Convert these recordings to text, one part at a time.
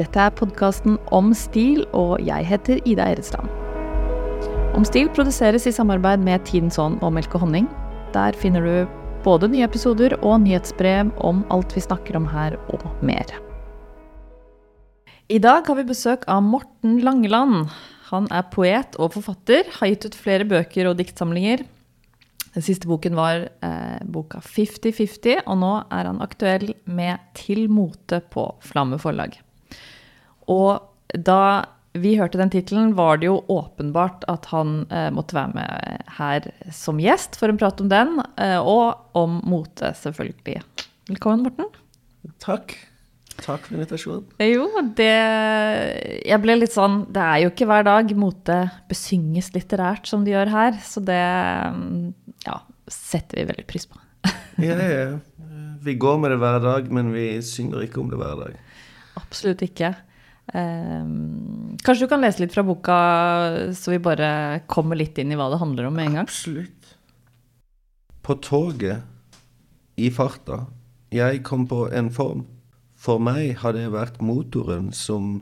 Dette er podkasten Om stil, og jeg heter Ida Eresland. Om stil produseres i samarbeid med Tidens Ånd og Melk og honning. Der finner du både nye episoder og nyhetsbrev om alt vi snakker om her, og mer. I dag har vi besøk av Morten Langeland. Han er poet og forfatter, har gitt ut flere bøker og diktsamlinger. Den siste boken var eh, boka 50-50, og nå er han aktuell med Til mote på Flamme forlag. Og da vi hørte den tittelen, var det jo åpenbart at han eh, måtte være med her som gjest for en prat om den, eh, og om mote, selvfølgelig. Velkommen, Morten. Takk. Takk for invitasjonen. Jo, det Jeg ble litt sånn Det er jo ikke hver dag mote besynges litterært som de gjør her, så det ja, setter vi veldig pris på. ja, ja. Vi går med det hver dag, men vi synger ikke om det hver dag. Absolutt ikke. Um, kanskje du kan lese litt fra boka, så vi bare kommer litt inn i hva det handler om med en gang? Absolutt. På toget, i farta, jeg kom på en form. For meg har det vært motoren som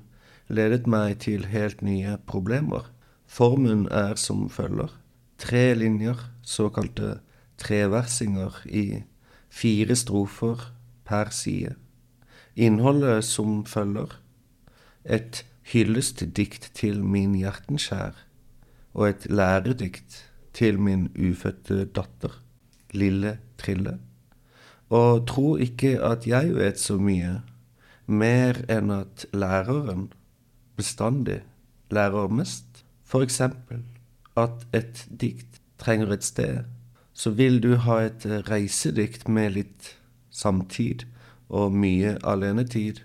ledet meg til helt nye problemer. Formen er som følger. Tre linjer, såkalte treversinger, i fire strofer per side. Innholdet som følger. Et hyllestdikt til min hjertenskjær, og et læredikt til min ufødte datter, lille Trille. Og tro ikke at jeg vet så mye, mer enn at læreren bestandig lærer mest. For eksempel at et dikt trenger et sted. Så vil du ha et reisedikt med litt samtid og mye alenetid,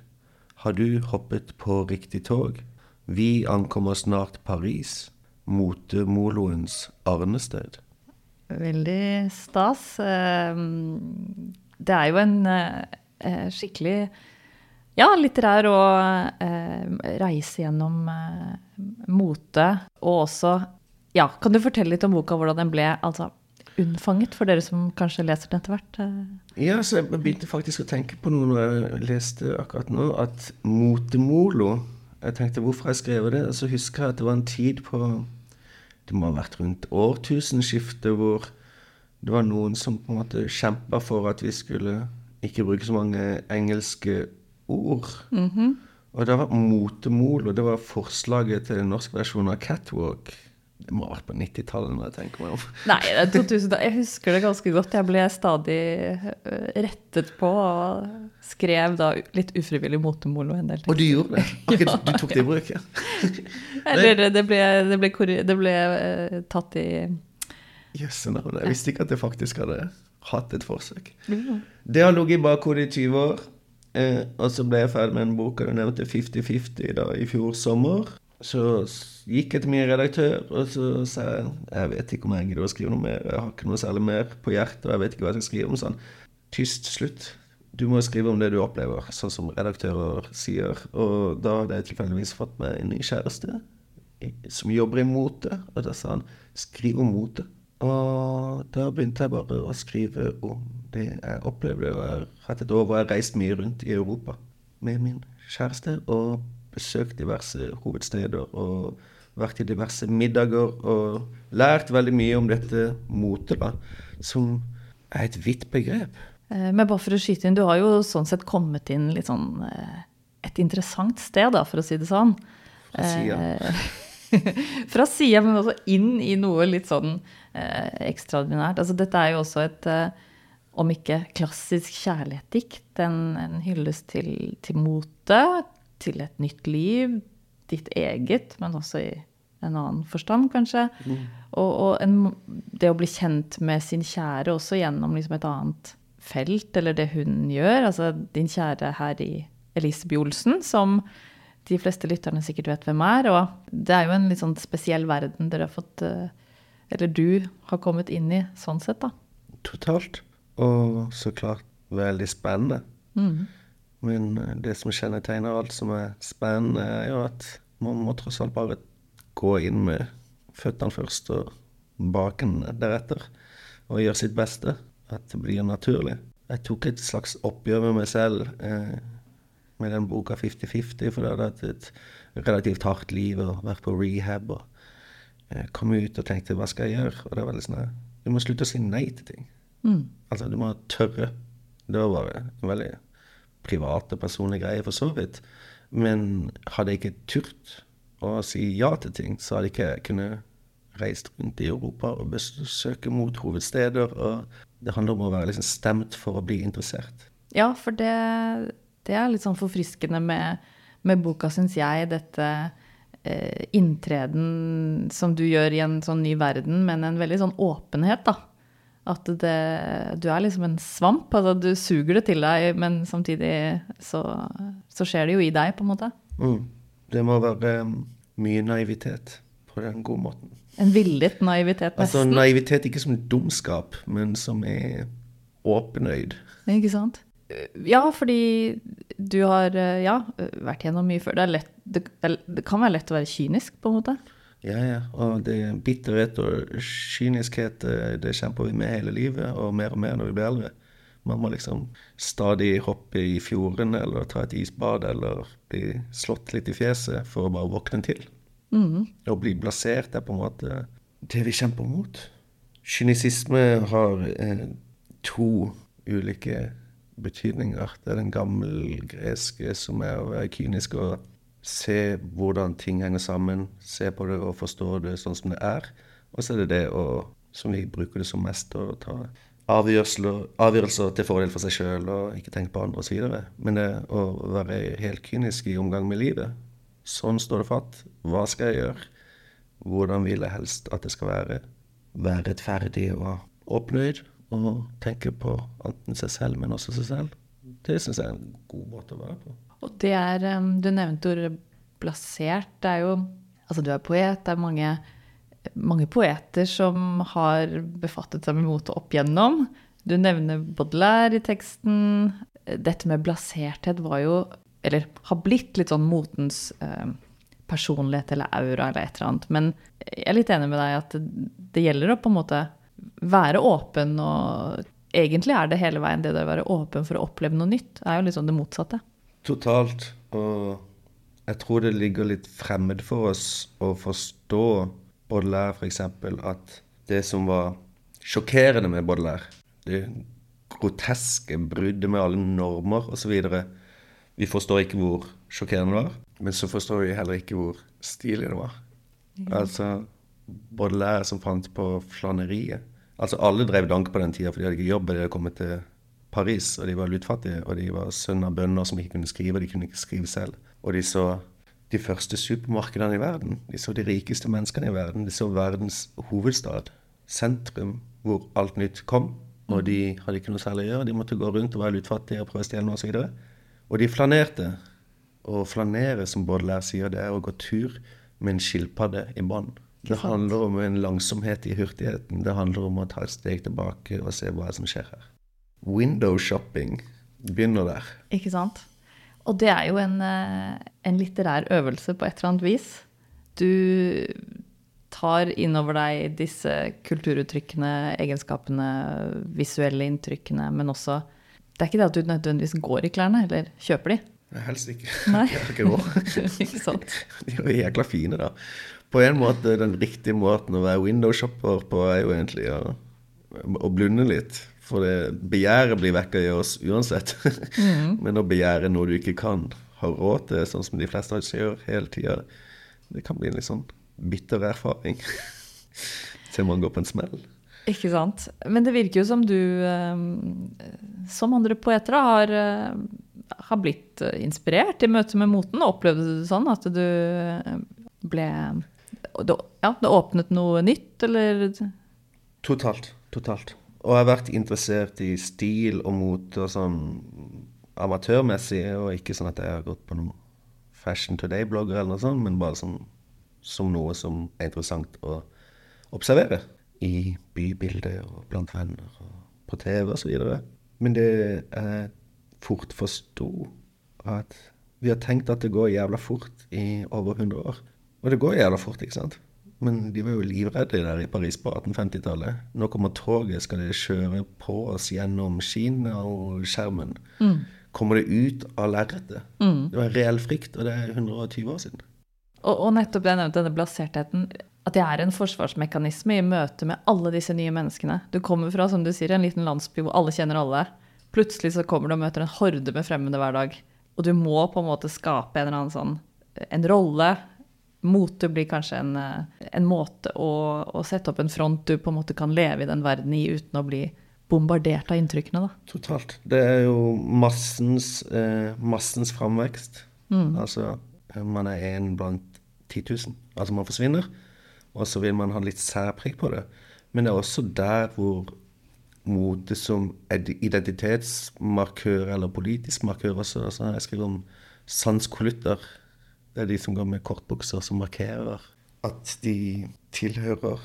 har du hoppet på riktig tog. Vi ankommer snart Paris, motemoloens arnested. Veldig stas. Ehm, det er jo en eh, skikkelig ja, litterær og eh, reise gjennom eh, mote. Og også Ja, kan du fortelle litt om boka, hvordan den ble altså, unnfanget, for dere som kanskje leser den etter hvert? Eh? Ja, så jeg begynte faktisk å tenke på noe når jeg leste akkurat nå, at motemolo Jeg tenkte hvorfor jeg skrev det, og så husker jeg at det var en tid på Det må ha vært rundt årtusenskiftet hvor det var noen som på en måte kjempa for at vi skulle ikke bruke så mange engelske ord. Mm -hmm. Og det var motemolo. det var forslaget til den norske versjonen av Catwalk. Det må ha vært på 90-tallet når jeg tenker meg om. Nei, det er 2000, jeg husker det ganske godt. Jeg ble stadig rettet på og skrev da litt ufrivillig motemolo en del ting. Og du gjorde det? Akkurat, ja. Du tok det i bruk, ja? Eller det ble, det ble, det ble tatt i Jøsse navn. Jeg visste ikke at jeg faktisk hadde hatt et forsøk. Mm. Det har ligget i bakhodet i 20 år. Eh, og så ble jeg ferdig med en bok og du nevnte 50-50 i fjor sommer. Så gikk jeg til min redaktør og så sa jeg jeg vet ikke om jeg gidder å skrive noe mer. Jeg har ikke noe særlig mer på hjertet, og jeg vet ikke hva jeg skal skrive om. sånn. Tyst slutt. Du må skrive om det du opplever, sånn som redaktører sier. Og da hadde jeg tilfeldigvis fått meg en ny kjæreste som jobber i mote. Og da sa han skriv om mote. Og da begynte jeg bare å skrive om det jeg opplevde. Og jeg har hatt et år hvor jeg har reist mye rundt i Europa med min kjæreste og besøkt diverse hovedsteder og vært i diverse middager og lært veldig mye om dette motet, da, som er et vidt begrep. Eh, men bare for å skyte inn, du har jo sånn sett kommet inn litt sånn eh, et interessant sted, da, for å si det sånn. Fra sida. Eh, fra sida, men også inn i noe litt sånn ekstraordinært. Altså, dette er jo også et, om ikke klassisk kjærlighetsdikt, en, en hyllest til, til mote, til et nytt liv, ditt eget, men også i en annen forstand, kanskje. Mm. Og, og en, det å bli kjent med sin kjære også gjennom liksom et annet felt, eller det hun gjør. Altså din kjære her i Elisabeth Bjolsen, som de fleste lytterne sikkert vet hvem er. Og det er jo en litt sånn spesiell verden dere har fått eh, Eller du har kommet inn i sånn sett, da. Totalt. Og så klart veldig spennende. Mm. Men eh, det som kjennetegner alt som er spennende, er jo at man må tross alt bare gå inn med føttene først og baken deretter. Og gjøre sitt beste. At det blir naturlig. Jeg tok et slags oppgjør med meg selv. Eh, med den boka 50-50, for jeg hadde hatt et relativt hardt liv og vært på rehab. og eh, Kom ut og tenkte hva skal jeg gjøre? Og det var litt sånn Du må slutte å si nei til ting. Mm. Altså, du må tørre. Det var bare veldig privat personlige greier, for så vidt. Men hadde jeg ikke turt å si ja til ting, så hadde jeg ikke kunnet reist rundt i Europa og besøke mot hovedsteder. Og det handler om å være liksom stemt for å bli interessert. Ja, for det, det er litt sånn forfriskende med, med boka, syns jeg, dette eh, inntreden som du gjør i en sånn ny verden, men en veldig sånn åpenhet, da. At det, du er liksom en svamp. altså Du suger det til deg, men samtidig så, så skjer det jo i deg, på en måte. Mm. Det må være um, mye naivitet på den gode måten. En villet naivitet, nesten. Altså naivitet ikke som dumskap, men som er åpenøyd. Ikke sant? Ja, fordi du har eh, ja, vært gjennom mye før. Det, lett, det, det kan være lett å være kynisk, på en måte. Ja, ja. Og det bitterhet og kyniskhet, eh, det kjemper vi med hele livet, og mer og mer når vi blir eldre. Man må liksom stadig hoppe i fjorden eller ta et isbad eller bli slått litt i fjeset for å bare våkne til. Mm. Å bli blasert er på en måte det vi kjemper mot. Kynisisme har eh, to ulike betydninger. Det er den gammelgreske som er å være kynisk og se hvordan ting henger sammen. Se på det og forstå det sånn som det er. Og så er det det å, som vi bruker det som mest, å ta avgjørelser, avgjørelser til fordel for seg sjøl og ikke tenke på andre osv. Men det å være helt kynisk i omgang med livet. Sånn står det fatt. Hva skal jeg gjøre? Hvordan vil jeg helst at det skal være? Være rettferdig og oppnøyd og tenke på enten seg selv, men også seg selv. Det syns jeg er en god måte å være på. Og det er Du nevnte ordet blasert. Det er jo Altså, du er poet. Det er mange, mange poeter som har befattet seg med mote opp igjennom. Du nevner Baudelaire i teksten. Dette med blaserthet var jo Eller har blitt litt sånn motens eh, personlighet eller aura eller et eller annet. Men jeg er litt enig med deg at det, gjelder å på en måte være åpen og Egentlig er det hele veien det å være åpen for å oppleve noe nytt. er jo liksom det motsatte. Totalt. Og jeg tror det ligger litt fremmed for oss å forstå Baudelaire, f.eks. At det som var sjokkerende med Baudelaire, det groteske bruddet med alle normer osv. Vi forstår ikke hvor sjokkerende det var, men så forstår vi heller ikke hvor stilig det var. Altså Baudelaire som fant på flaneriet. Altså Alle drev dank på den tida, for de hadde ikke jobb. De hadde kommet til Paris, og de var lutfattige. Og de var sønn av bønder som ikke kunne skrive, og de kunne ikke skrive selv. Og de så de første supermarkedene i verden. De så de rikeste menneskene i verden. De så verdens hovedstad, sentrum, hvor alt nytt kom. Og de hadde ikke noe særlig å gjøre. De måtte gå rundt og være lutfattige og prøve å stjele noe osv. Og, og de flanerte. Å flanere, som Baudelaire sier, det er å gå tur med en skilpadde i bånd. Det handler om en langsomhet i hurtigheten. Det handler om å ta et steg tilbake og se hva som skjer her. Window shopping begynner der. Ikke sant? Og det er jo en, eh, en litterær øvelse på et eller annet vis. Du tar innover deg disse kulturuttrykkene, egenskapene, visuelle inntrykkene, men også Det er ikke det at du nødvendigvis går i klærne, eller kjøper de. Helst ikke. Nei. Jeg har ikke råd. ikke sant? De er jo jækla fine, da. På en måte, den riktige måten å være windowshopper på, er jo egentlig å, å blunde litt. For det begjæret blir vekka i oss uansett. Men å begjære noe du ikke kan ha råd til, sånn som de fleste av oss gjør hele tida, det kan bli en litt sånn bitter erfaring. Til man går på en smell. Ikke sant. Men det virker jo som du, eh, som andre poeter, har, eh, har blitt inspirert i møte med moten. Opplevde du det sånn at du ble Ja, det åpnet noe nytt, eller Totalt. Totalt. Og jeg har vært interessert i stil og mote og sånn amatørmessig, og ikke sånn at jeg har gått på noen Fashion Today-blogger eller noe sånt, men bare sånn, som noe som er interessant å observere i bybildet og blant venner og på TV osv. Men det jeg fort forsto, at vi har tenkt at det går jævla fort i over 100 år. Og det går jævla fort, ikke sant? Men de var jo livredde der i Paris på 1850-tallet. Nå kommer toget, skal det kjøre på oss gjennom Kina og skjermen. kommer det ut av lerretet. Det var en reell frykt, og det er 120 år siden. Og, og nettopp det jeg nevnte, denne blasertheten. At det er en forsvarsmekanisme i møte med alle disse nye menneskene. Du kommer fra som du sier, en liten landsby hvor alle kjenner alle. Plutselig så kommer du og møter en horde med fremmede hver dag. Og du må på en måte skape en eller annen sånn en rolle. Mote blir kanskje en, eh, en måte å, å sette opp en front du på en måte kan leve i den verden i uten å bli bombardert av inntrykkene. da. Totalt. Det er jo massens, eh, massens framvekst. Altså, eh, man er en blant 10 000. Altså, man forsvinner, og så vil man ha litt særpreg på det. Men det er også der hvor mote som identitetsmarkør eller politisk markør også. Altså, jeg skriver om sanskolutter. Det er de som går med kortbukser, som markerer at de tilhører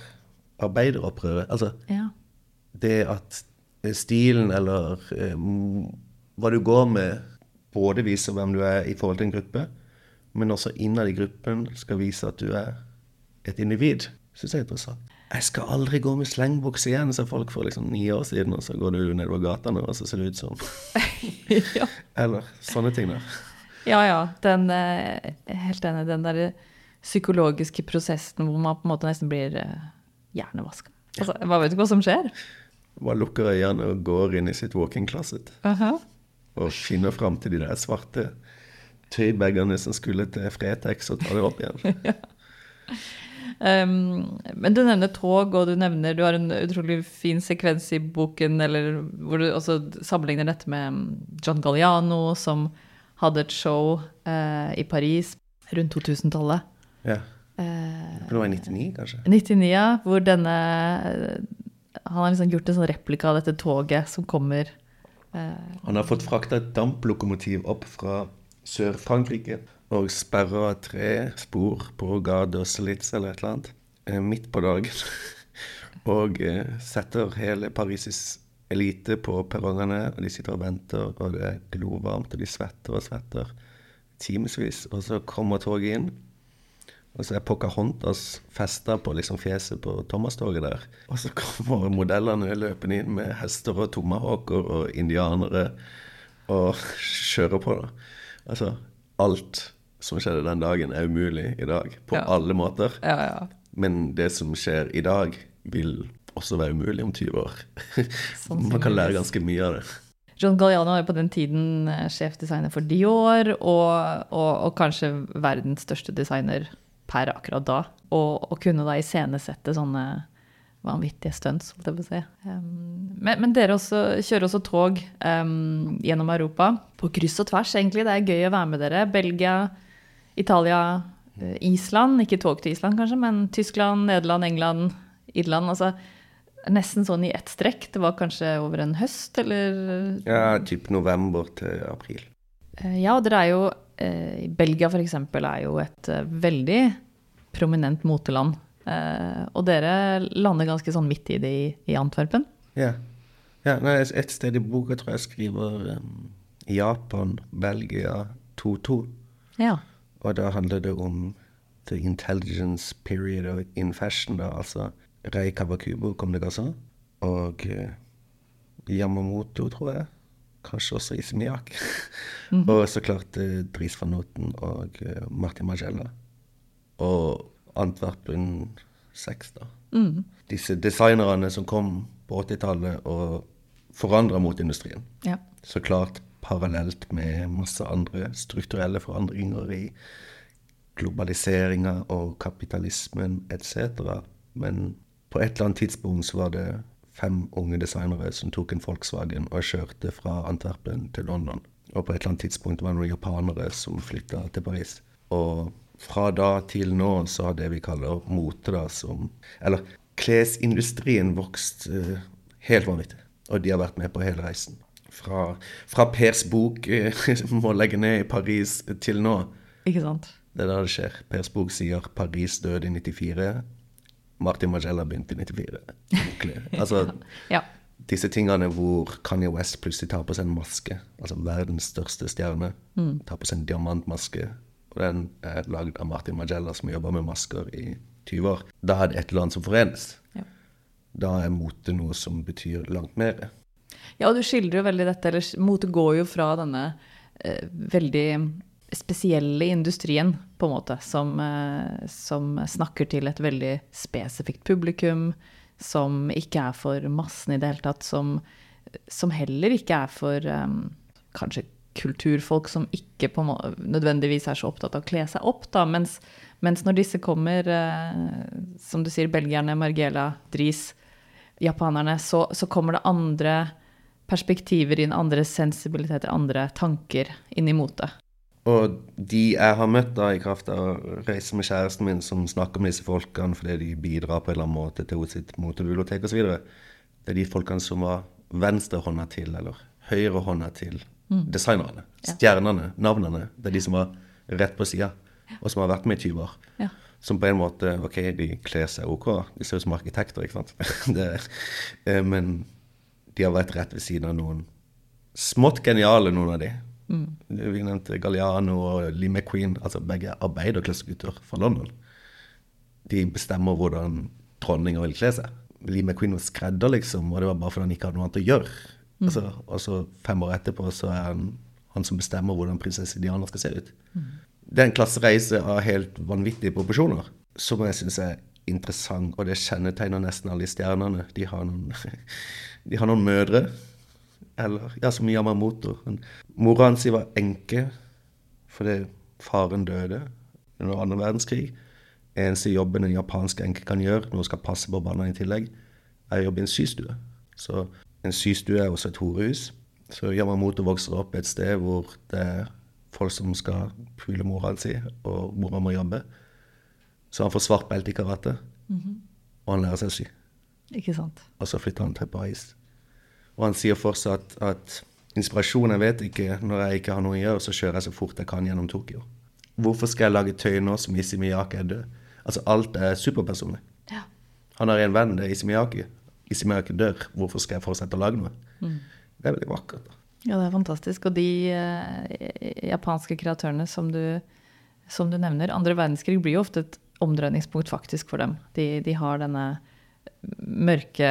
arbeideropprøret. Altså, Ja. det at eh, stilen eller eh, hva du går med, både viser hvem du er i forhold til en gruppe, men også innad i gruppen skal vise at du er et individ, syns jeg er interessant. Jeg skal aldri gå med slengbukse igjen, sa folk for liksom ni år siden, og så går du nedover nå, og så ser det ut som. Eller sånne ting, da. Ja, ja. Den, eh, helt enig. Den der psykologiske prosessen hvor man på en måte nesten blir eh, hjernevaska. Altså, man vet ikke hva som skjer. Bare lukker øynene og går inn i sitt walk-in closet -huh. og finner fram til de der svarte tøybagene som skulle til Fretex, og tar det opp igjen. Um, men du nevner tog, og du nevner Du har en utrolig fin sekvens i boken eller hvor du også sammenligner dette med mm, John Galliano, som hadde et show eh, i Paris rundt 2000-tallet. Ja. Eh, Det var i 99, kanskje? 99, ja, hvor denne eh, Han har liksom gjort en sånn replika av dette toget som kommer eh, Han har fått frakta et damplokomotiv opp fra Sør-Frankrike og sperra tre spor på Gade og Slitz eller et eller annet eh, midt på dagen. og eh, setter hele Paris' elite på perrongene, og de sitter og venter, og det er glovarmt, og de svetter og svetter timevis. Og så kommer toget inn. Og så er Pocahontas festa på liksom fjeset på Thomas-toget der. Og så kommer modellene løpende inn med hester og tomahawker og indianere og kjører på, da. Altså, alt som skjedde den dagen, er umulig i dag. På Ja. alle måter. Ja, ja. Men det som skjer i dag, vil også være umulig om 20 år. Man kan lære ganske mye av det. John Galliano er på den tiden eh, sjefdesigner for Dior, og, og, og kanskje verdens største designer per akkurat da. Og, og kunne da iscenesette sånne vanvittige stunts, holdt jeg på å si. Um, men, men dere også, kjører også tog um, gjennom Europa, på kryss og tvers egentlig. Det er gøy å være med dere. Belgia, Italia, eh, Island. Ikke tog til Island kanskje, men Tyskland, Nederland, England, Irland. altså Nesten sånn i ett strekk. Det var kanskje over en høst, eller Ja, typ november til april. Eh, Ja, og dere er jo eh, i Belgia f.eks. er jo et eh, veldig prominent moteland. Eh, og dere lander ganske sånn midt i det i, i Antwerpen. Ja. ja nei, et sted i boka tror jeg skriver um, Japan, Belgia 2-2. Ja. Og da handler det om the intelligence period in fashion, da. Altså Rei Kawakubo kom det også. Og eh, Yamamoto, tror jeg. Kanskje også Ismiak. og så klart eh, Dries van Noten og eh, Martin Magella. Og Antwerpen 6, da. Mm. Disse designerne som kom på 80-tallet og forandra moteindustrien. ja. Så klart parallelt med masse andre strukturelle forandringer i globaliseringa og kapitalismen etc. Men på et eller annet tidspunkt så var det fem unge designere som tok en Volkswagen og kjørte fra Antwerpen til London. Og på et eller annet tidspunkt var det noen japanere som flytta til Paris. Og fra da til nå så har det vi kaller mote, da, som Eller klesindustrien vokst uh, helt vanvittig. Og de har vært med på hele reisen. Fra, fra Pers bok eh, må legge ned i Paris til nå. Ikke sant? Det er da det skjer. Pers bok sier Paris døde i 94. Martin Margella begynte i 94. Altså, Ja. disse tingene hvor Kanye West plutselig tar på seg en maske, altså verdens største stjerne, tar på seg en diamantmaske, og den er lagd av Martin Margella, som jobber med masker i 20 år. Da er det et eller annet som forenes. Ja. Da er mote noe som betyr langt mer. Ja, og du skildrer jo veldig dette, eller motet går jo fra denne eh, veldig spesielle industrien, på en måte, som, eh, som, snakker til et veldig spesifikt publikum, som ikke er for massen i det hele tatt, som, som heller ikke er for um, kanskje kulturfolk som ikke på, nødvendigvis er så opptatt av å kle seg opp, da, mens, mens når disse kommer, uh, som du sier, belgierne, Margela, Dris, japanerne, så, så kommer det andre perspektiver inn, andre sensibiliteter, andre tanker inn i motet. Og de jeg har møtt da i kraft av å reise med kjæresten min, som snakker med disse folkene fordi de bidrar på en eller annen måte til sitt motebibliotek osv., det er de folkene som var venstrehånda til, eller høyrehånda til mm. designerne. Ja. Stjernene, navnene. Det er de som var rett på sida, og som har vært med i 20 år. Ja. Som på en måte OK, de kler seg OK, de ser ut som arkitekter, ikke sant. det, eh, men de har vært rett ved siden av noen smått geniale, noen av de. Mm. Vi nevnte Galliano og Lee McQueen, altså begge arbeiderklassegutter fra London. De bestemmer hvordan dronninger vil kle seg. Lee McQueen var skredder, liksom, og det var bare fordi han ikke hadde noe annet å gjøre. Mm. Altså, og så fem år etterpå så er han han som bestemmer hvordan prinsesse Diana skal se ut. Mm. Det er en klassereise av helt vanvittige proporsjoner, som jeg syns er interessant, og det kjennetegner nesten alle de stjernene. De har noen De har noen mødre. Eller ja, som Yamamoto. Mora hans var enke fordi faren døde under andre verdenskrig. Eneste jobben en japansk enke kan gjøre når hun skal passe på barna i tillegg, er å jobbe i en systue. Så en systue er også et horehus. Så Yamamoto vokser opp et sted hvor det er folk som skal pule mora si, og mora må jobbe. Så han får svart belte i karate, mm -hmm. og han lærer seg å sy. Ikke sant. Og så flytter han til Paris. Og han sier fortsatt at inspirasjonen vet ikke. Når jeg ikke har noe å gjøre, så kjører jeg så fort jeg kan gjennom Tokyo. Hvorfor skal jeg lage tøy nå som Issey Miyake er død? Altså, alt er superpersonlig. Ja. Han har en venn, det er Issey Miyake. Issey Miyake dør. Hvorfor skal jeg fortsette å lage noe? Mm. Det er veldig vakkert. da. Ja, det er fantastisk. Og de eh, japanske kreatørene som du, som du nevner Andre verdenskrig blir jo ofte et omdreiningspunkt faktisk for dem. De, de har denne mørke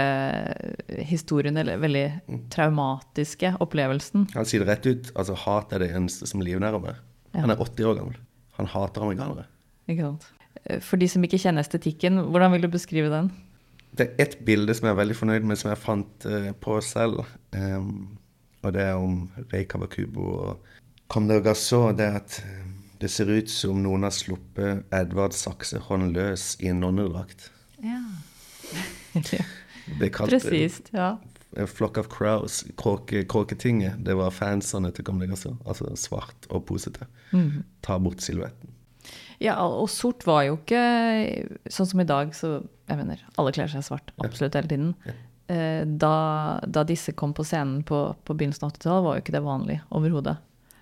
historien, eller veldig mm. traumatiske opplevelsen. Han sier det rett ut. altså Hat er det eneste som livnærer meg. Ja. Han er 80 år gammel. Han hater amerikanere. Ikke sant. For de som ikke kjenner estetikken, hvordan vil du beskrive den? Det er ett bilde som jeg er veldig fornøyd med, som jeg fant uh, på selv. Um, og det er om Rei Kawakubo og Comme Gasso. Det er at eh, det ser ut som noen har sluppet Edvard Saksehånd løs i en nonnedrakt. Ja. Det kalte Presist, ja. Flock of Crows, Kråketinget. Det var fansene til Gamle Gasser. Altså svart og posete. Mm. Ta bort silhuetten. Ja, og sort var jo ikke sånn som i dag, så jeg mener, alle kler seg svart absolutt hele tiden. Ja. Eh, da, da, disse kom på scenen på, på begynnelsen av 80-tallet, var jo ikke det vanlig overhodet.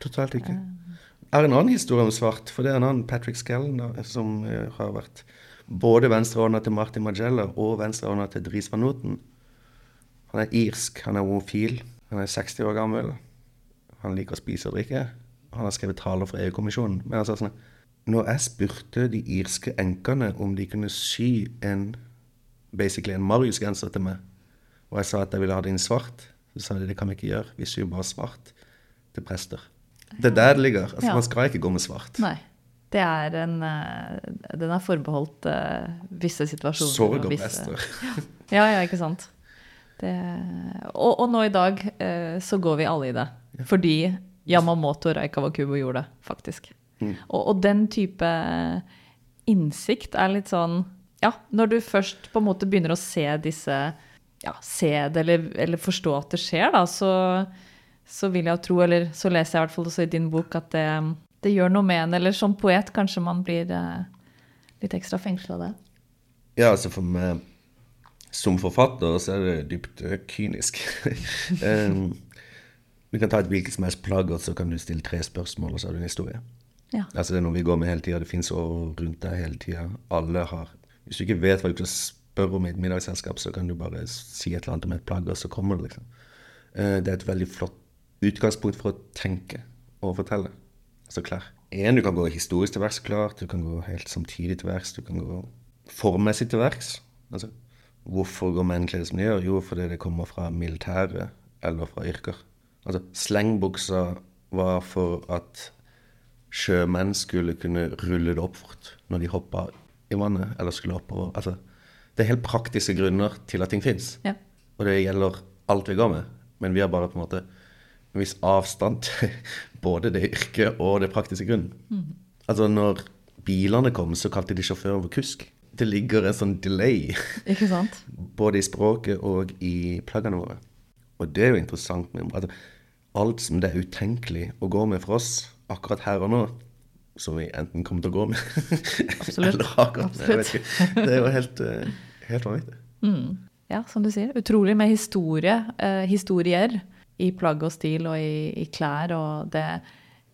Totalt ikke. Eh. Er en annen historie om svart, for det er en annen Patrick Skellen som eh, har vært både venstrehånda til Martin Magella og venstrehånda til Dries van Noten. Han er irsk, han er homofil, han er 60 år gammel. Han liker å spise og drikke. Han har skrevet taler for EU-kommisjonen. Men altså sånn Når jeg spurte de irske enkene om de kunne sy en basically en Marius-genser til meg, og jeg sa at jeg ville ha det inn svart, så sa de det kan vi ikke gjøre. Vi syr bare svart til prester. Det er der det ligger. Altså, ja. Man skal ikke gå med svart. Nei. Det er en, eh, den er forbeholdt uh, visse situasjoner. Sorg og mester. ja, ja, ikke sant. Det, og, og, nå i dag uh, så går vi alle i det. Ja. Fordi Yamamoto Reika gjorde det, faktisk. Mm. Og, og, den type innsikt er litt sånn Ja, når du først på en måte begynner å se disse Ja, se det eller, eller forstå at det skjer, da, så, så vil jeg tro, eller så leser jeg i hvert fall også i din bok, at det det gjør noe med en. Eller som poet kanskje man blir eh, litt ekstra fengsla av det. Ja, altså for meg som forfatter så er det dypt uh, kynisk. um, du kan ta et hvilket som helst plagg, og så kan du stille tre spørsmål, og så har du en historie. Ja. Altså Det er noe vi går med hele tida. Det fins år rundt deg hele tida. Alle har Hvis du ikke vet hva du skal spørre om i et middagsselskap, så kan du bare si et eller annet om et plagg, og så kommer det, liksom. Uh, det er et veldig flott utgangspunkt for å tenke og fortelle altså klær. En, du kan gå historisk til verks, klart. Du kan gå helt samtidig til verks. Du kan gå formmessig til verks. Altså, hvorfor går menn kledd som de gjør? Jo, fordi det kommer fra militæret eller fra yrker. Altså, slengbuksa var for at sjømenn skulle kunne rulle det opp fort når de hoppa i vannet eller skulle oppover. Altså, det er helt praktiske grunner til at ting fins. Ja. Og det gjelder alt vi går med. Men vi har bare på en måte en viss avstand til både det yrket og det praktiske grunnen. Altså når bilene kom, så kalte de sjåføren for kusk. Det ligger en sånn delay Ikke sant? både i språket og i plaggene våre. Og det er jo interessant med altså, alt som det er utenkelig å gå med for oss akkurat her og nå, som vi enten kommer til å gå med Absolutt. eller akkurat vet ikke. Det er jo helt, eh, helt vanvittig. Ja, som du sier. Utrolig med historie, eh, historier i plagg og stil og i, i klær. Og det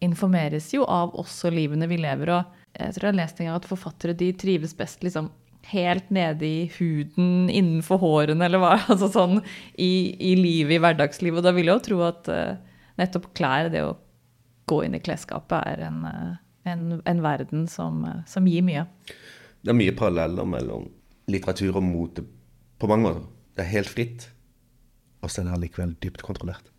informeres jo av også livene vi lever. Og jeg tror jeg har lest en gang at forfattere de trives best liksom helt nede i huden, innenfor hårene, eller hva. Altså sånn i, i livet, i hverdagslivet. Og da vil jeg jo tro at uh, nettopp klær, det å gå inn i klesskapet, er en, eh, en, en verden som, eh, som gir mye. Det er mye paralleller mellom litteratur og mote på mange måter. Det er helt fritt, og så er det allikevel dypt kontrollert.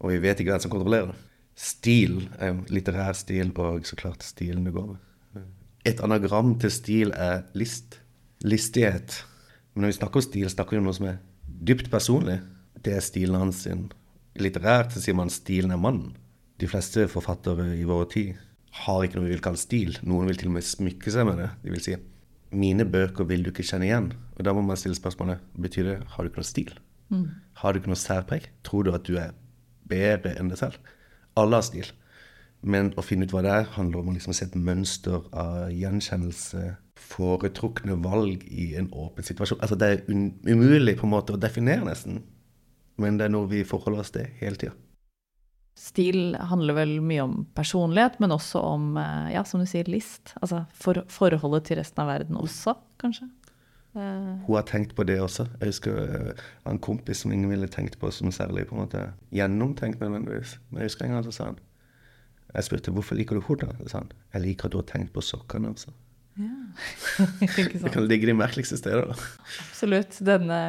Og vi vet ikke hvem som kontrollerer det. Stil er jo litterær stil, og så klart stilen du går med. Et anagram til stil er list. Listighet. Men når vi snakker om stil, snakker vi om noe som er dypt personlig. Det er stilen hans sin. Litterært så sier man stilen er mannen. De fleste forfattere i vår tid har ikke noe vi vil kalle stil. Noen vil til og med smykke seg med det. De vil si mine bøker vil du ikke kjenne igjen. Og da må man stille spørsmålet betyr det har du ikke noe stil. Har du ikke noe særpreg? Tror du at du er bedre enn deg selv? Alle har stil. Men å finne ut hva det er, handler om å liksom se et mønster av gjenkjennelse, foretrukne valg i en åpen situasjon. Altså Det er umulig på en måte å definere, nesten. Men det er noe vi forholder oss til hele tida. Stil handler vel mye om personlighet, men også om, eh, ja, som du sier, list. Altså for, forholdet til resten av verden også, kanskje. Eh, Hun har tenkt på det også. Jeg husker uh, en kompis som ingen ville tenkt på som særlig på en måte gjennomtenkt nødvendigvis. Men jeg husker en gang så sa han Jeg spurte hvorfor liker du skjorta. Så sa han jeg liker at du har tenkt på sokkene. Altså. ikke Det kan ligge de merkeligste steder. da. Absolutt. Denne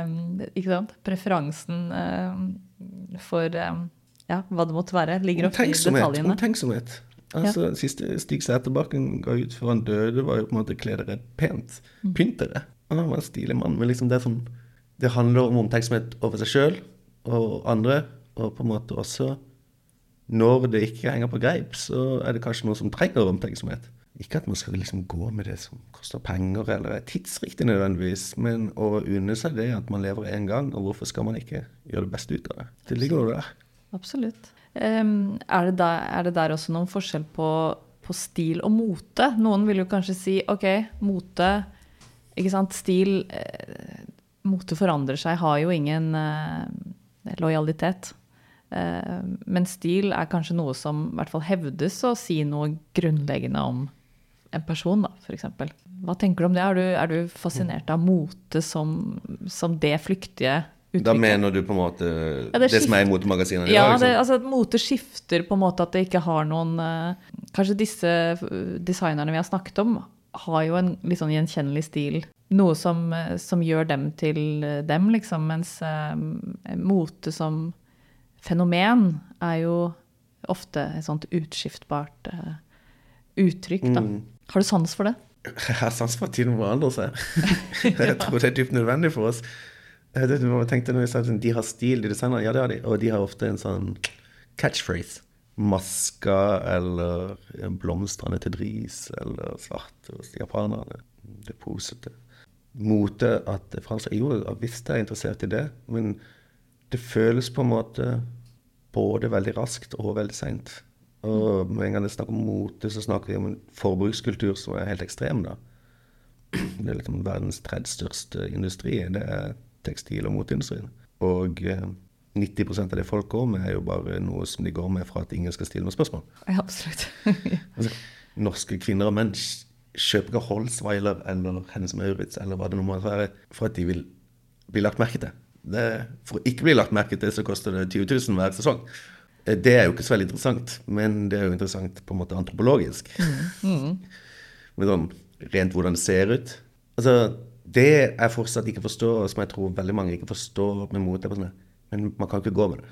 ikke sant? preferansen uh, for um, ja, hva det måtte være, ligger ofte i detaljene. omtenksomhet. Altså, ja. Siste Stig Sæterbakken ga ut før han døde, var jo på en måte kle dere pent. Mm. Pynt dere. Han var en stilig mann. Men liksom det er sånn Det handler om omtenksomhet over seg sjøl og andre, og på en måte også Når det ikke henger på greip, så er det kanskje noe som trenger omtenksomhet. Ikke at man skal liksom gå med det som koster penger, eller er tidsriktig nødvendigvis, men å unne seg det at man lever én gang, og hvorfor skal man ikke gjøre det beste ut av det? Det ligger jo der. Absolutt. Um, er, det der, er det der også noen forskjell på, på stil og mote? Noen vil jo kanskje si ok, mote Ikke sant, stil eh, Mote forandrer seg, har jo ingen eh, lojalitet. Eh, men stil er kanskje noe som i hvert fall hevdes å si noe grunnleggende om en person, da, f.eks. Hva tenker du om det? Er du, er du fascinert av mote som, som det flyktige Uttrykket. Da mener du på en måte det det, som er i motemagasinene i Ja, dag? det, Liksom. altså at mote skifter på en måte at det ikke har noen eh, Kanskje disse eh, designerne vi har snakket om, har jo en litt sånn gjenkjennelig stil. Noe som, eh, som gjør dem til eh, dem, liksom. Mens eh, mote som fenomen er jo ofte et sånt utskiftbart eh, uttrykk, da. Mm. Har du sans for det? Jeg har sans for at tiden forandrer seg. jeg tror det er dypt nødvendig for oss. Jeg jeg tenkte når jeg sa at de har stil, de designerne. Ja, det har de. Og de har ofte en sånn catchphrase. Maska eller blomstrende til Dris eller svart hos japanerne. Det posete. Mote at fransk Jo, visst er jeg interessert i det, men det føles på en måte både veldig raskt og veldig seint. Og med en gang det er snakk om mote, så snakker vi om en forbrukskultur som er helt ekstrem. da. Det er liksom verdens tredje største industri. Det er tekstil- og moteindustrien. Og eh, 90% av det folk går med, er jo bare noe som de går med for at ingen skal stille noen spørsmål. Ja, absolutt. Altså, norske kvinner og menn kjøper ikke Holsweiler eller Hennes Maurits eller hva det nå måtte være, for at de vil bli lagt merke til. Det, for å ikke bli lagt merke til, så koster det 20 000 hver sesong. Eh, Det er jo ikke så veldig interessant, men det er jo interessant på en måte antropologisk. Mm. sånn rent hvordan det ser ut. Altså, det jeg fortsatt ikke forstår, og som jeg tror veldig mange ikke forstår med mote, er på sånn men man kan ikke gå med det.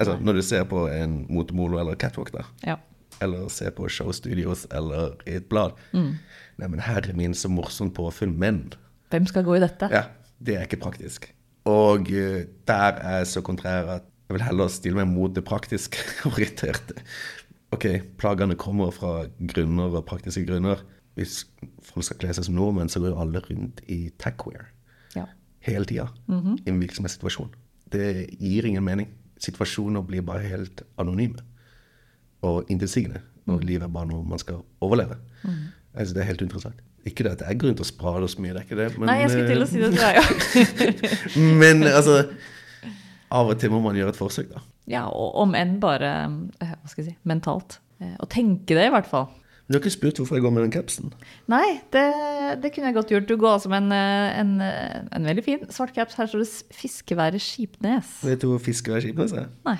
Altså, når du ser på en motemolo eller catwalk, da, Ja. eller ser på showstudios eller i et blad Mm. Neimen, herre min, så morsomt påfunn, men Hvem skal gå i dette? Ja, det er ikke praktisk. Og uh, der er jeg så kontrær at jeg vil heller stille meg mot det praktisk orienterte. Ok, plagene kommer fra grunner og praktiske grunner. Hvis folk skal kle seg som nordmenn, så går jo alle rundt i techwear Ja. hele tida i en virksomhetssituasjon. Det gir ingen mening. Situasjoner blir bare helt anonyme og intetsigende. Og livet er bare noe man skal overleve. Mm. Altså, det er helt interessant. Ikke det at jeg går rundt og sprader så mye, det er ikke det. Men, Nei, jeg skulle til å si det til deg, eh, men altså Av og til må man gjøre et forsøk, da. ja. Og om enn bare eh, hva skal jeg si, mentalt. Eh, Å tenke det, i hvert fall. Du har ikke spurt hvorfor jeg går med den capsen? Nei, det, det kunne jeg godt gjort. Du går altså med en, eh, en, eh, en veldig fin svart caps. Her står det 'Fiskeværet Skipnes'. Vet du hvor Fiskeværet Skipnes er? Nei.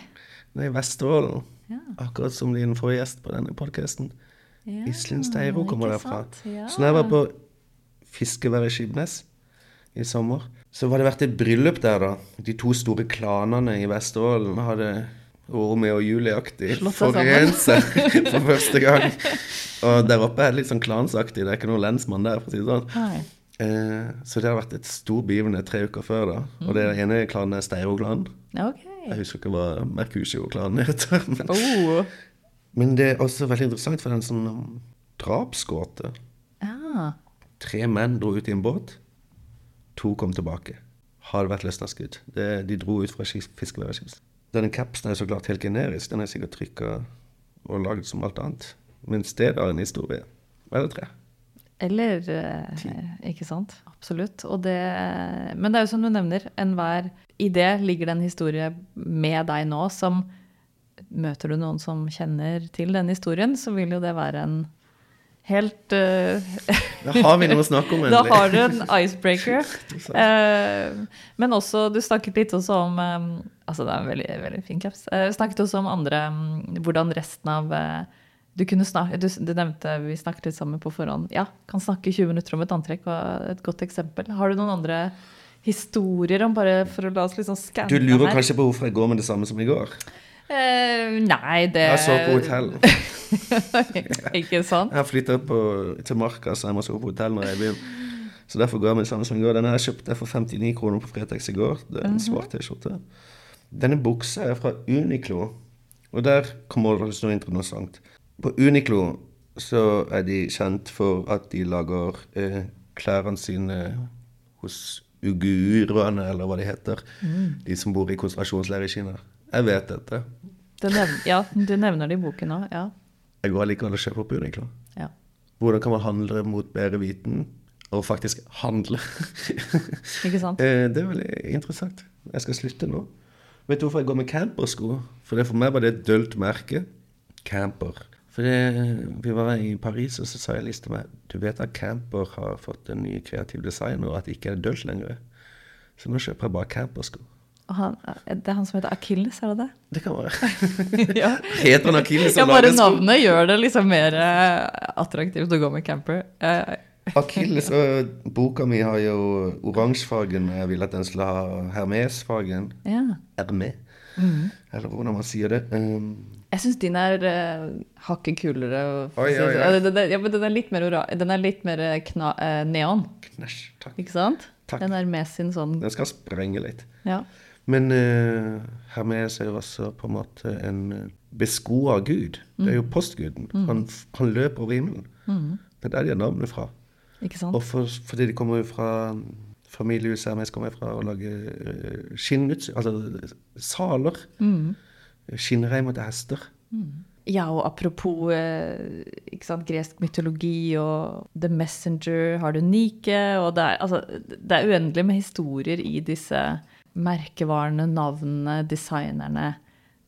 Det er i Vesterålen. Ja. Akkurat som din forrige gjest på denne podkasten. Ja, Iselin Steiro kommer derfra. Ja. Så når jeg var på fiskeværet Skipnes i sommer, så var det vært et bryllup der, da. De to store klanene i Vesterålen hadde Romeo og Julie-aktig Forurenser for første gang. Og der oppe er det litt sånn klansaktig, det er ikke noen lensmann der, for å si det sånn. Eh, så det har vært et stor begivenhet tre uker før, da. Og det ene klanen er Steiro-klanen. Okay. Jeg husker ikke hva Mercusio-klanen heter. Men, Oh. men det er også veldig interessant, for det en sånn drapsgåte. ah. Tre menn dro ut i en båt. To kom tilbake. Har det vært løsna skudd? De dro ut fra fiskeværet. Denne capsen er så klart helt generisk. Den er sikkert trykka og lagd som alt annet. Men stedet har en historie. Eller tre. Eller eh, Ikke sant? Absolutt. Og det, men det er jo som du nevner, enhver idé ligger det en historie med deg nå som Møter du noen som kjenner til denne historien, så vil jo det være en helt uh, Da har vi noe å snakke om, endelig. Da har du en icebreaker. uh, men også, du snakket litt også om um, Altså, det er en veldig, veldig fin caps. Uh, snakket også om andre um, Hvordan resten av uh, du, snakke, du, du nevnte Vi snakket litt sammen på forhånd. Ja, kan snakke 20 minutter om et antrekk. var Et godt eksempel. Har du noen andre historier om bare for å la oss liksom skanne her? Du lurer kanskje på hvorfor jeg går med det samme som i går? Eh, nei, det Jeg så på hotell. ikke sant? Jeg flytta til Marka, så jeg må sove på hotell når jeg vil. Så derfor ga jeg meg samme som i går. her kjøpte jeg for 59 kroner på Fretex i går. Det er en svart T-skjorte. Denne buksa er fra Uniqlo, og der kommer det noe interessant. På Uniqlo så er de kjent for at de lager eh, klærne sine hos uguruene, eller hva de heter. De som bor i konsentrasjonsleir i Kina. Jeg vet dette. Du nevner, ja, du nevner det i boken òg. Ja. Jeg går allikevel og kjøper opp Uniqlo. ja. Hvordan kan man handle mot bedre viten, og faktisk handle? Ikke sant? Eh, det er veldig interessant. Jeg skal slutte nå. Vet du hvorfor jeg går med campersko? For det for meg var det et dølt merke. Camper. For det, vi var i Paris, og så sa jeg til meg Du vet at camper har fått en ny kreativ design, og at det ikke er dølt lenger. Så nå kjøper jeg bare campersko. Han, det er han som heter Akilles, er det det? Det kan være. ja. Heter han Akilles ja, bare navnet gjør det liksom mer eh, attraktivt å gå med camper. Eh, Akilles og boka mi har jo oransjefargen. Jeg ville at den skulle ha Hermes-fargen. ja. Hermé. Mm. Eller hvordan man sier det. Um, Jeg syns din er uh, hakket kulere. Oi, oi, oi. Ja, den, den, ja, men den er litt mer, den er litt mer eh, kna uh, neon, knæsj. Takk. ikke sant? Takk. Den er med sin sånn Den skal sprenge litt. Ja. Men uh, Hermes er jo også på en måte en uh, beskoa gud. Det er jo postguden. Han, han løper over himmelen. Det er der de har navnet fra. Ikke sant? Og for, fordi de kommer jo fra familiehuset Hermes kommer fra å lage uh, skinnutstyr, altså saler. Skinnreim til hester. Ja, og apropos eh, ikke sant, gresk mytologi og The Messenger, har du Nike og det er, altså, det er uendelig med historier i disse merkevarene, navnene, designerne.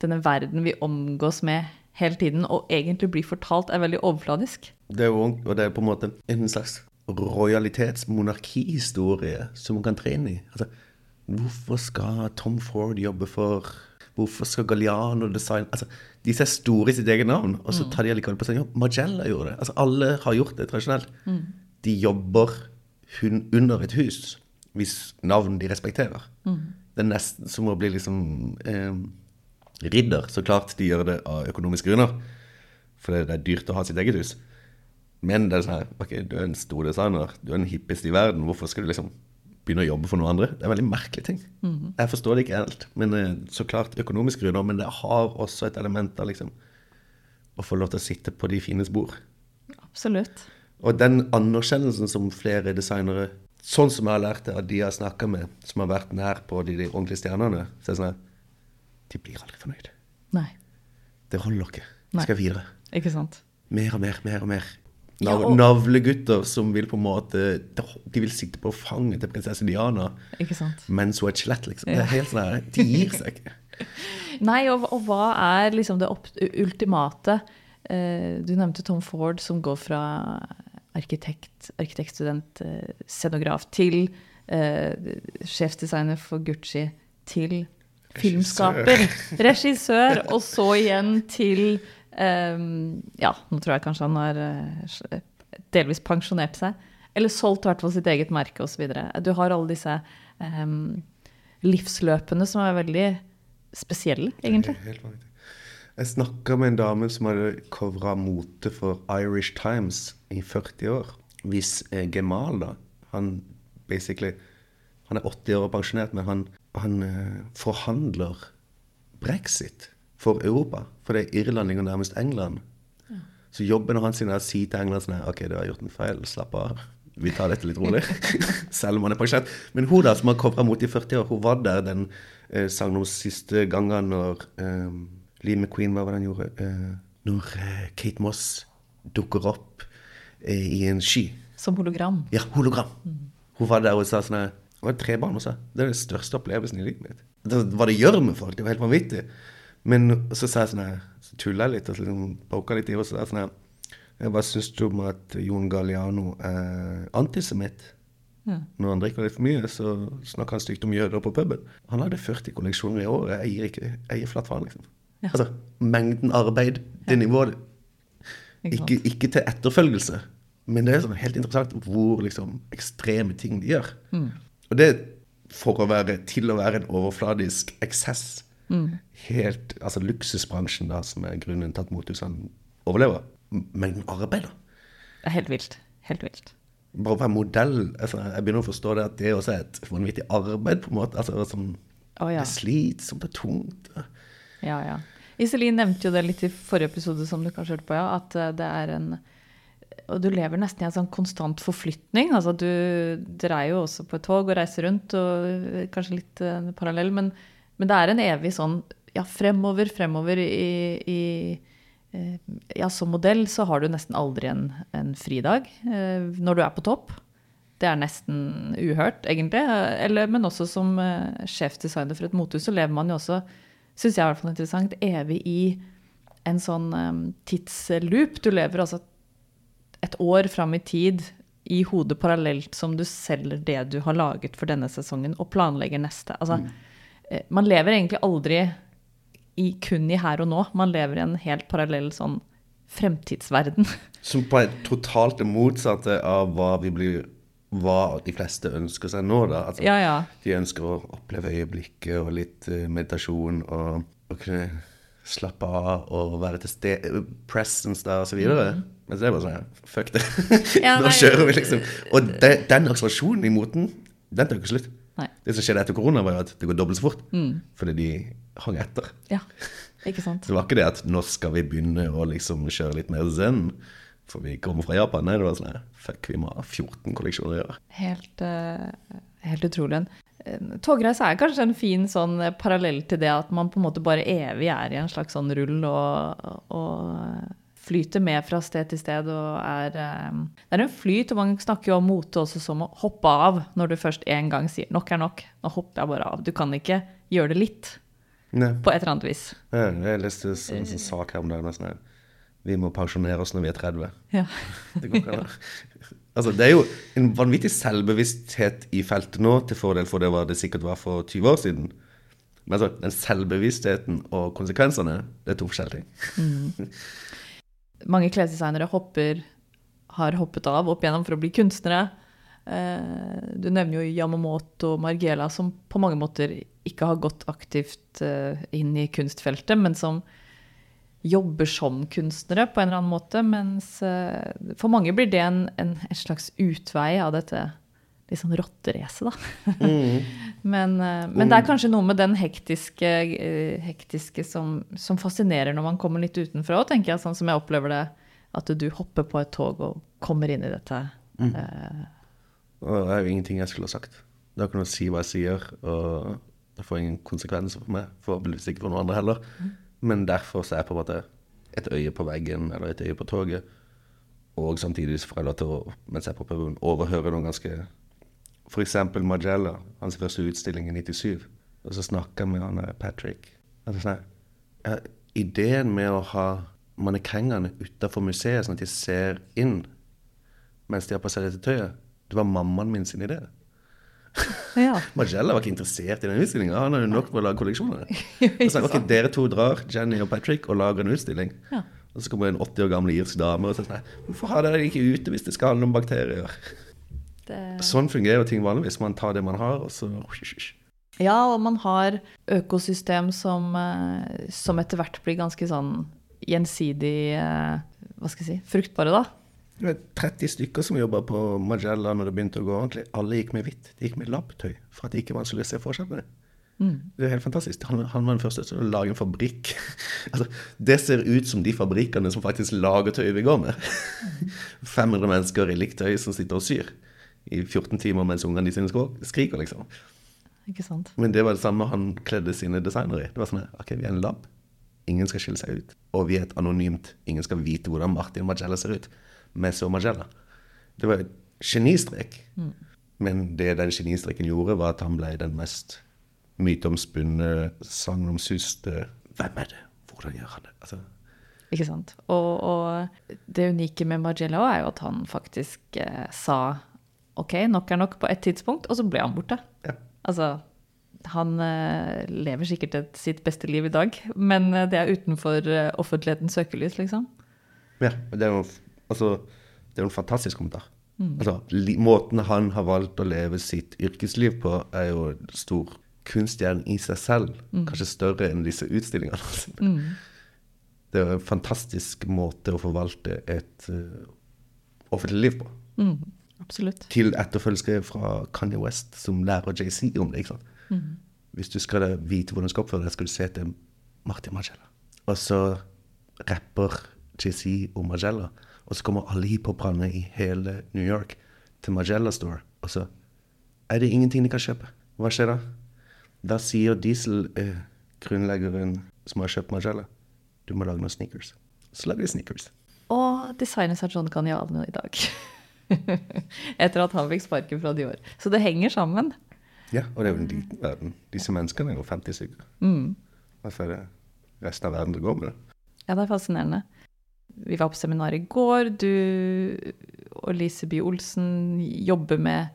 Denne verden vi omgås med hele tiden, og egentlig blir fortalt, er veldig overfladisk. Det er jo, og det er på en måte en slags rojalitetsmonarkihistorie som man kan tre inn i. Altså, hvorfor skal Tom Ford jobbe for Hvorfor skal Galliano design altså, De ser store i sitt eget navn, og så tar de allikevel på seg jobb. Magella gjorde det. Altså, alle har gjort det tradisjonelt. De jobber hun under et hus hvis navn de respekterer. Det er nesten som å bli liksom eh, ridder, så klart de gjør det av økonomiske grunner. For det er dyrt å ha sitt eget hus. Men det er sånn her, ok, du er en stor designer, du er den hippeste i verden, hvorfor skal du liksom begynne å jobbe for noen andre? Det er en veldig merkelig ting. Jeg forstår det ikke helt. Men eh, så klart økonomiske grunner, men det har også et element av liksom å få lov til å sitte på de fines bord. Absolutt. Og den anerkjennelsen som flere designere, sånn som jeg har lært det av de jeg har snakka med, som har vært nær på de, de ordentlige stjernene, så er det sånn at de blir aldri fornøyd. Nei. Det holder ikke. Vi skal videre. Ikke sant. Mer og mer, mer og mer. Ja, og- Navlegutter som vil på en måte De vil sitte på fanget til prinsesse Diana Ikke sant. mens hun er et skjelett, liksom. Det er helt sånn her, De gir seg ikke. Nei, og, og hva er liksom det ultimate? Eh, du nevnte Tom Ford, som går fra arkitekt, arkitektstudent, eh, scenograf, til eh, sjefsdesigner for Gucci, til filmskaper, regissør, og så igjen til eh, Ja, nå tror jeg kanskje han har eh, delvis pensjonert seg. Eller solgt i hvert fall sitt eget merke osv. Du har alle disse um, livsløpene som er veldig spesielle, egentlig. Helt vanvittig. Jeg snakka med en dame som hadde covra mote for Irish Times i 40 år. Hvis eh, Gemal, da Han basically Han er 80 år og pensjonert, men han, han eh, forhandler brexit for Europa. For det er Irland ligger nærmest England. Så jobben hans er å si til England sånn OK, du har gjort en feil, slapp av. Vi tar dette litt rolig. Selv om han er pensjonert. Men hun da, som har kommet mot i 40 år, hun var der den eh, noen siste gangen når eh, Lee McQueen, hva var det han gjorde? Eh, når eh, Kate Moss dukker opp i en sky. Som hologram. Ja, hologram. Hun var der og sa sånn Hun var tre barn også. Det er den største opplevelsen i livet mitt. Det, hva det gjør med folk, det var helt vanvittig. Men så sa jeg sånn Så tulla jeg litt og så liksom poka litt i og så sa sånn her «Eh, Hva syns du om at Jon Galliano er antisemitt? Ja. Når han drikker litt for mye, så snakker han stygt om jøder på puben. Han hadde 40 kolleksjoner i året. Jeg gir ikke jeg gir flatt faen, liksom. Ja. Altså, mengden arbeid, det nivået Ikke ikke, til etterfølgelse, men det er sånn helt interessant hvor liksom ekstreme ting de gjør. Mm. Og det for å være, til å være en overfladisk eksess. Mm. Helt, altså Luksusbransjen, da, som er grunnen til at mothusene overlever. Mengden arbeid, da. Det er helt vilt. Helt vilt. Bare å være modell altså, Jeg begynner å forstå det at det også er et vanvittig arbeid, på en måte. altså som ja. Det er slitsomt og tungt. Ja, ja. Iselin nevnte jo det litt i forrige episode, som du kanskje hørte på, ja, at eh, det er en Og du lever nesten i en sånn konstant forflytning. Altså du Dere er jo også på et tog og reiser rundt, og eh, kanskje litt eh, parallell, men, men det er en evig sånn ja, fremover, fremover i, i Ja, som modell så har du nesten aldri en, en fridag når du er på topp. Det er nesten uhørt, egentlig. Eller, men også som sjefdesigner for et motehus, så lever man jo også, syns jeg i hvert fall interessant, evig i en sånn um, tidsloop. Du lever altså et år fram i tid i hodet parallelt som du selger det du har laget for denne sesongen, og planlegger neste. Altså, mm. man lever egentlig aldri i, kun i her og nå. Man lever i en helt parallell sånn fremtidsverden. Som på en totalt det motsatte av hva vi blir hva de fleste ønsker seg nå, da. Altså, Ja, ja. De ønsker å oppleve øyeblikket og litt eh, meditasjon og, og kunne slappe av og være til stede Presence der, og så videre. Men så er det bare sånn Fuck det. Mm. Ja, nå kjører vi, liksom. Og de, den akselerasjonen i moten, den tar ikke slutt. Nei. Det som skjedde etter korona, var jo at det går dobbelt så fort. Mm. Fordi de hang etter. Ja, ikke sant. Det var ikke det at nå skal vi begynne å liksom kjøre litt mer zen, for vi kommer fra Japan. Nei, det var sånn her, fuck, vi må ha 14 kolleksjoner i år. Helt, uh, helt utrolig. En Togreise er kanskje en fin sånn eh, parallell til det at man på en måte bare evig er i en slags sånn rull og, og flyter med fra sted til sted og er eh, Det er en flyt, og mange snakker jo om mote også som å hoppe av når du først en gang sier 'nok er nok'. Nå hopper jeg bare av. Du kan ikke gjøre det litt, Nei. på et eller annet vis. Ja, jeg leste en sånn sak her om dagen. Vi må pensjonere oss når vi er 30. Ja. Det, går ikke an. altså, det er jo en vanvittig selvbevissthet i feltet nå, til fordel for det det sikkert var for 20 år siden. Men altså, den selvbevisstheten og konsekvensene, det er to forskjellige ting. mange klesdesignere hopper, har hoppet av opp igjennom for å bli kunstnere. Eh, Du nevner jo Yamamoto og Margiela, som på mange måter ikke har gått aktivt eh, inn i kunstfeltet, men som jobber som kunstnere på en eller annen måte. Mens eh, for mange blir det en, en, en slags utvei av dette litt sånn rotteracet, da. men, eh, men det er kanskje noe med den hektiske, eh, hektiske som, som fascinerer når man kommer litt utenfra òg, tenker jeg. Sånn som jeg opplever det, at du hopper på et tog og kommer inn i dette. Mm. Uh, det er jo ingenting jeg skulle ha sagt. Det har ikke noe å si hva jeg sier, og det får ingen konsekvenser for meg. Forhåpentligvis ikke for noen andre heller. Men derfor så er på en måte et øye på veggen eller et øye på toget. Og samtidig så får jeg lov til å, mens jeg er på puben, overhøre noen ganske F.eks. Magella, hans første utstilling i 97. Og så snakker jeg med han der Patrick. Altså, sånn, ideen med å ha mannekengene utafor museet, sånn at de ser inn mens de har på seg dette tøyet, det var mammaen min sin idé. Ja. Magella var ikke interessert i den utstillinga. Han hadde nok med å lage kolleksjoner. Og så ok, Dere to drar, Jenny og Patrick, og lager en utstilling. Ja. Og så kommer en 80 år gammel irsk dame og sier sånn Hvorfor har dere ikke ute hvis det skal handle om bakterier? Det, Sånn fungerer jo ting vanligvis. Man tar det man har, og så ja, og man har økosystem som, eh, som etter hvert blir ganske sånn gjensidig eh, Hva skal jeg si fruktbare, da. Det var 30 stykker som jobba på Magella når det begynte å gå ordentlig. Alle gikk med hvitt. De gikk med labbtøy for at det ikke var vanskelig å se forskjell på det. Det er helt fantastisk. Han, han var den første til å lage en fabrikk. altså, det ser ut som de fabrikkene som faktisk lager tøy vi går med. 500 mennesker i likt tøy som sitter og syr i 14 timer mens ungene de sine skriker, liksom. Ikke sant? Men det var det samme han kledde sine designere i. Det var sånn ok, vi er en lab. Ingen skal skille seg ut. Og vi er et anonymt. Ingen skal vite hvordan Martin Magella ser ut. Vi og Magella. Det var et genistrek. Men det den genistreken gjorde, var at han ble den mest myteomspunne, sagnomsuste Hvem er det? Hvordan gjør han det? Altså, Ikke sant? Og, og det unike med Margello er jo at han faktisk eh, sa OK, nok er nok på et tidspunkt, og så ble han borte. ja. Altså, han eh, lever sikkert et, sitt beste liv i dag, men eh, det er utenfor eh, offentlighetens søkelys, liksom. Ja, det er jo altså, det er jo en fantastisk kommentar. Altså, li, måten han har valgt å leve sitt yrkesliv på, er jo stor kunstgjerne i seg selv. Kanskje større enn disse utstillingene. Altså. Det er en fantastisk måte å forvalte et uh, offentlig liv på. Mm, absolutt. Til etterfølgere fra Kanye West, som lærer JC om det. ikke sant? Hvis du skal vite hvordan du skal oppføre deg, skal du se til Martin Magella. Og så rapper JC om Magella. Og så kommer alle hiphoperne i hele New York til Magella Store. Og så er det ingenting de kan kjøpe. Hva skjer da? Da sier Diesel, eh, grunnleggeren som har kjøpt Magella, du må lage noen sneakers. Så lager de sneakers. Og designet av John Caniano i dag. Etter at han fikk sparken fra Dior. Så det henger sammen. Ja, og det er jo en liten verden. Disse menneskene er jo 50 stykker. Mm. Og er det resten av verden som går med det. Ja, det er fascinerende. Vi var på seminar i går. Du og Lise Bye Olsen jobber med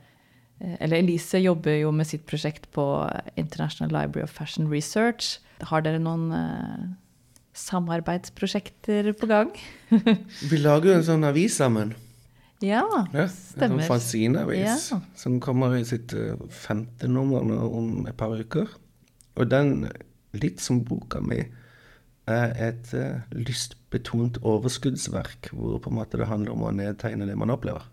eh, Eller Elise jobber jo med sitt prosjekt på International Library of Fashion Research. Har dere noen uh, samarbeidsprosjekter på gang? Vi lager jo en sånn avis sammen. Ja, Ja, stemmer. En sånn fanzineavis Ja. som kommer i sitt eh, femte nummer nå om et par uker. Og den, litt som boka mi, er et eh, lystbetont overskuddsverk hvor på en måte det handler om å nedtegne det man opplever.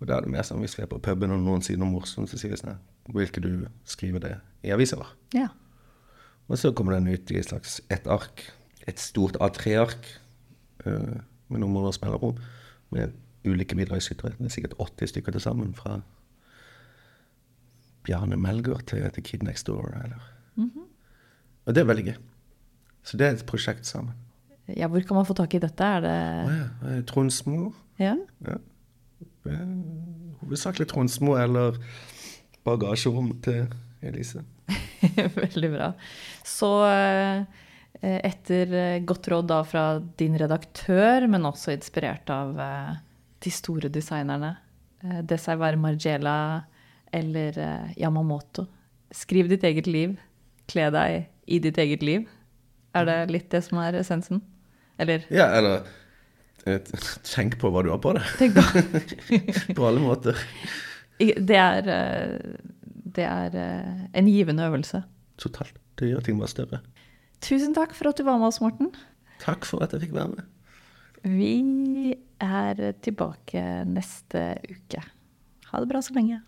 Og da er det mer som hvis vi er på puben og noen sier noe morsomt, så sier vi sånn Vil ikke du skrive det i avisa vår? Ja. Og så kommer den ut i et slags ett ark. Et stort A3-ark eh, med nummer og spillerom. Med ulike bidragsytere. Det er sikkert 80 stykker til sammen. Fra Bjarne Melgaard til, til Kid Next Door. Eller. Og det er veldig gøy. Så det er et prosjekt sammen. Ja, hvor kan man få tak i dette? Er det ja. eh, Tronsmo. Ja? Ja. Hovedsakelig Tronsmo eller bagasjerom til Elise. Veldig bra. Så eh, etter godt råd da fra din redaktør, men også inspirert av eh, de store designerne, eh, Desaivar Margiela eller Yamamoto, skriv ditt eget liv, kle deg i ditt eget liv. Er det litt det som er essensen? Eller Ja, eller eh, Tenk på hva du har på deg. tenk på På alle måter. Det er, eh, det er eh, en givende øvelse. totalt. Det gjør ting bare større. Tusen takk for at du var med oss, Morten. Takk for at jeg fikk være med. Vi er tilbake neste uke. Ha det bra så lenge.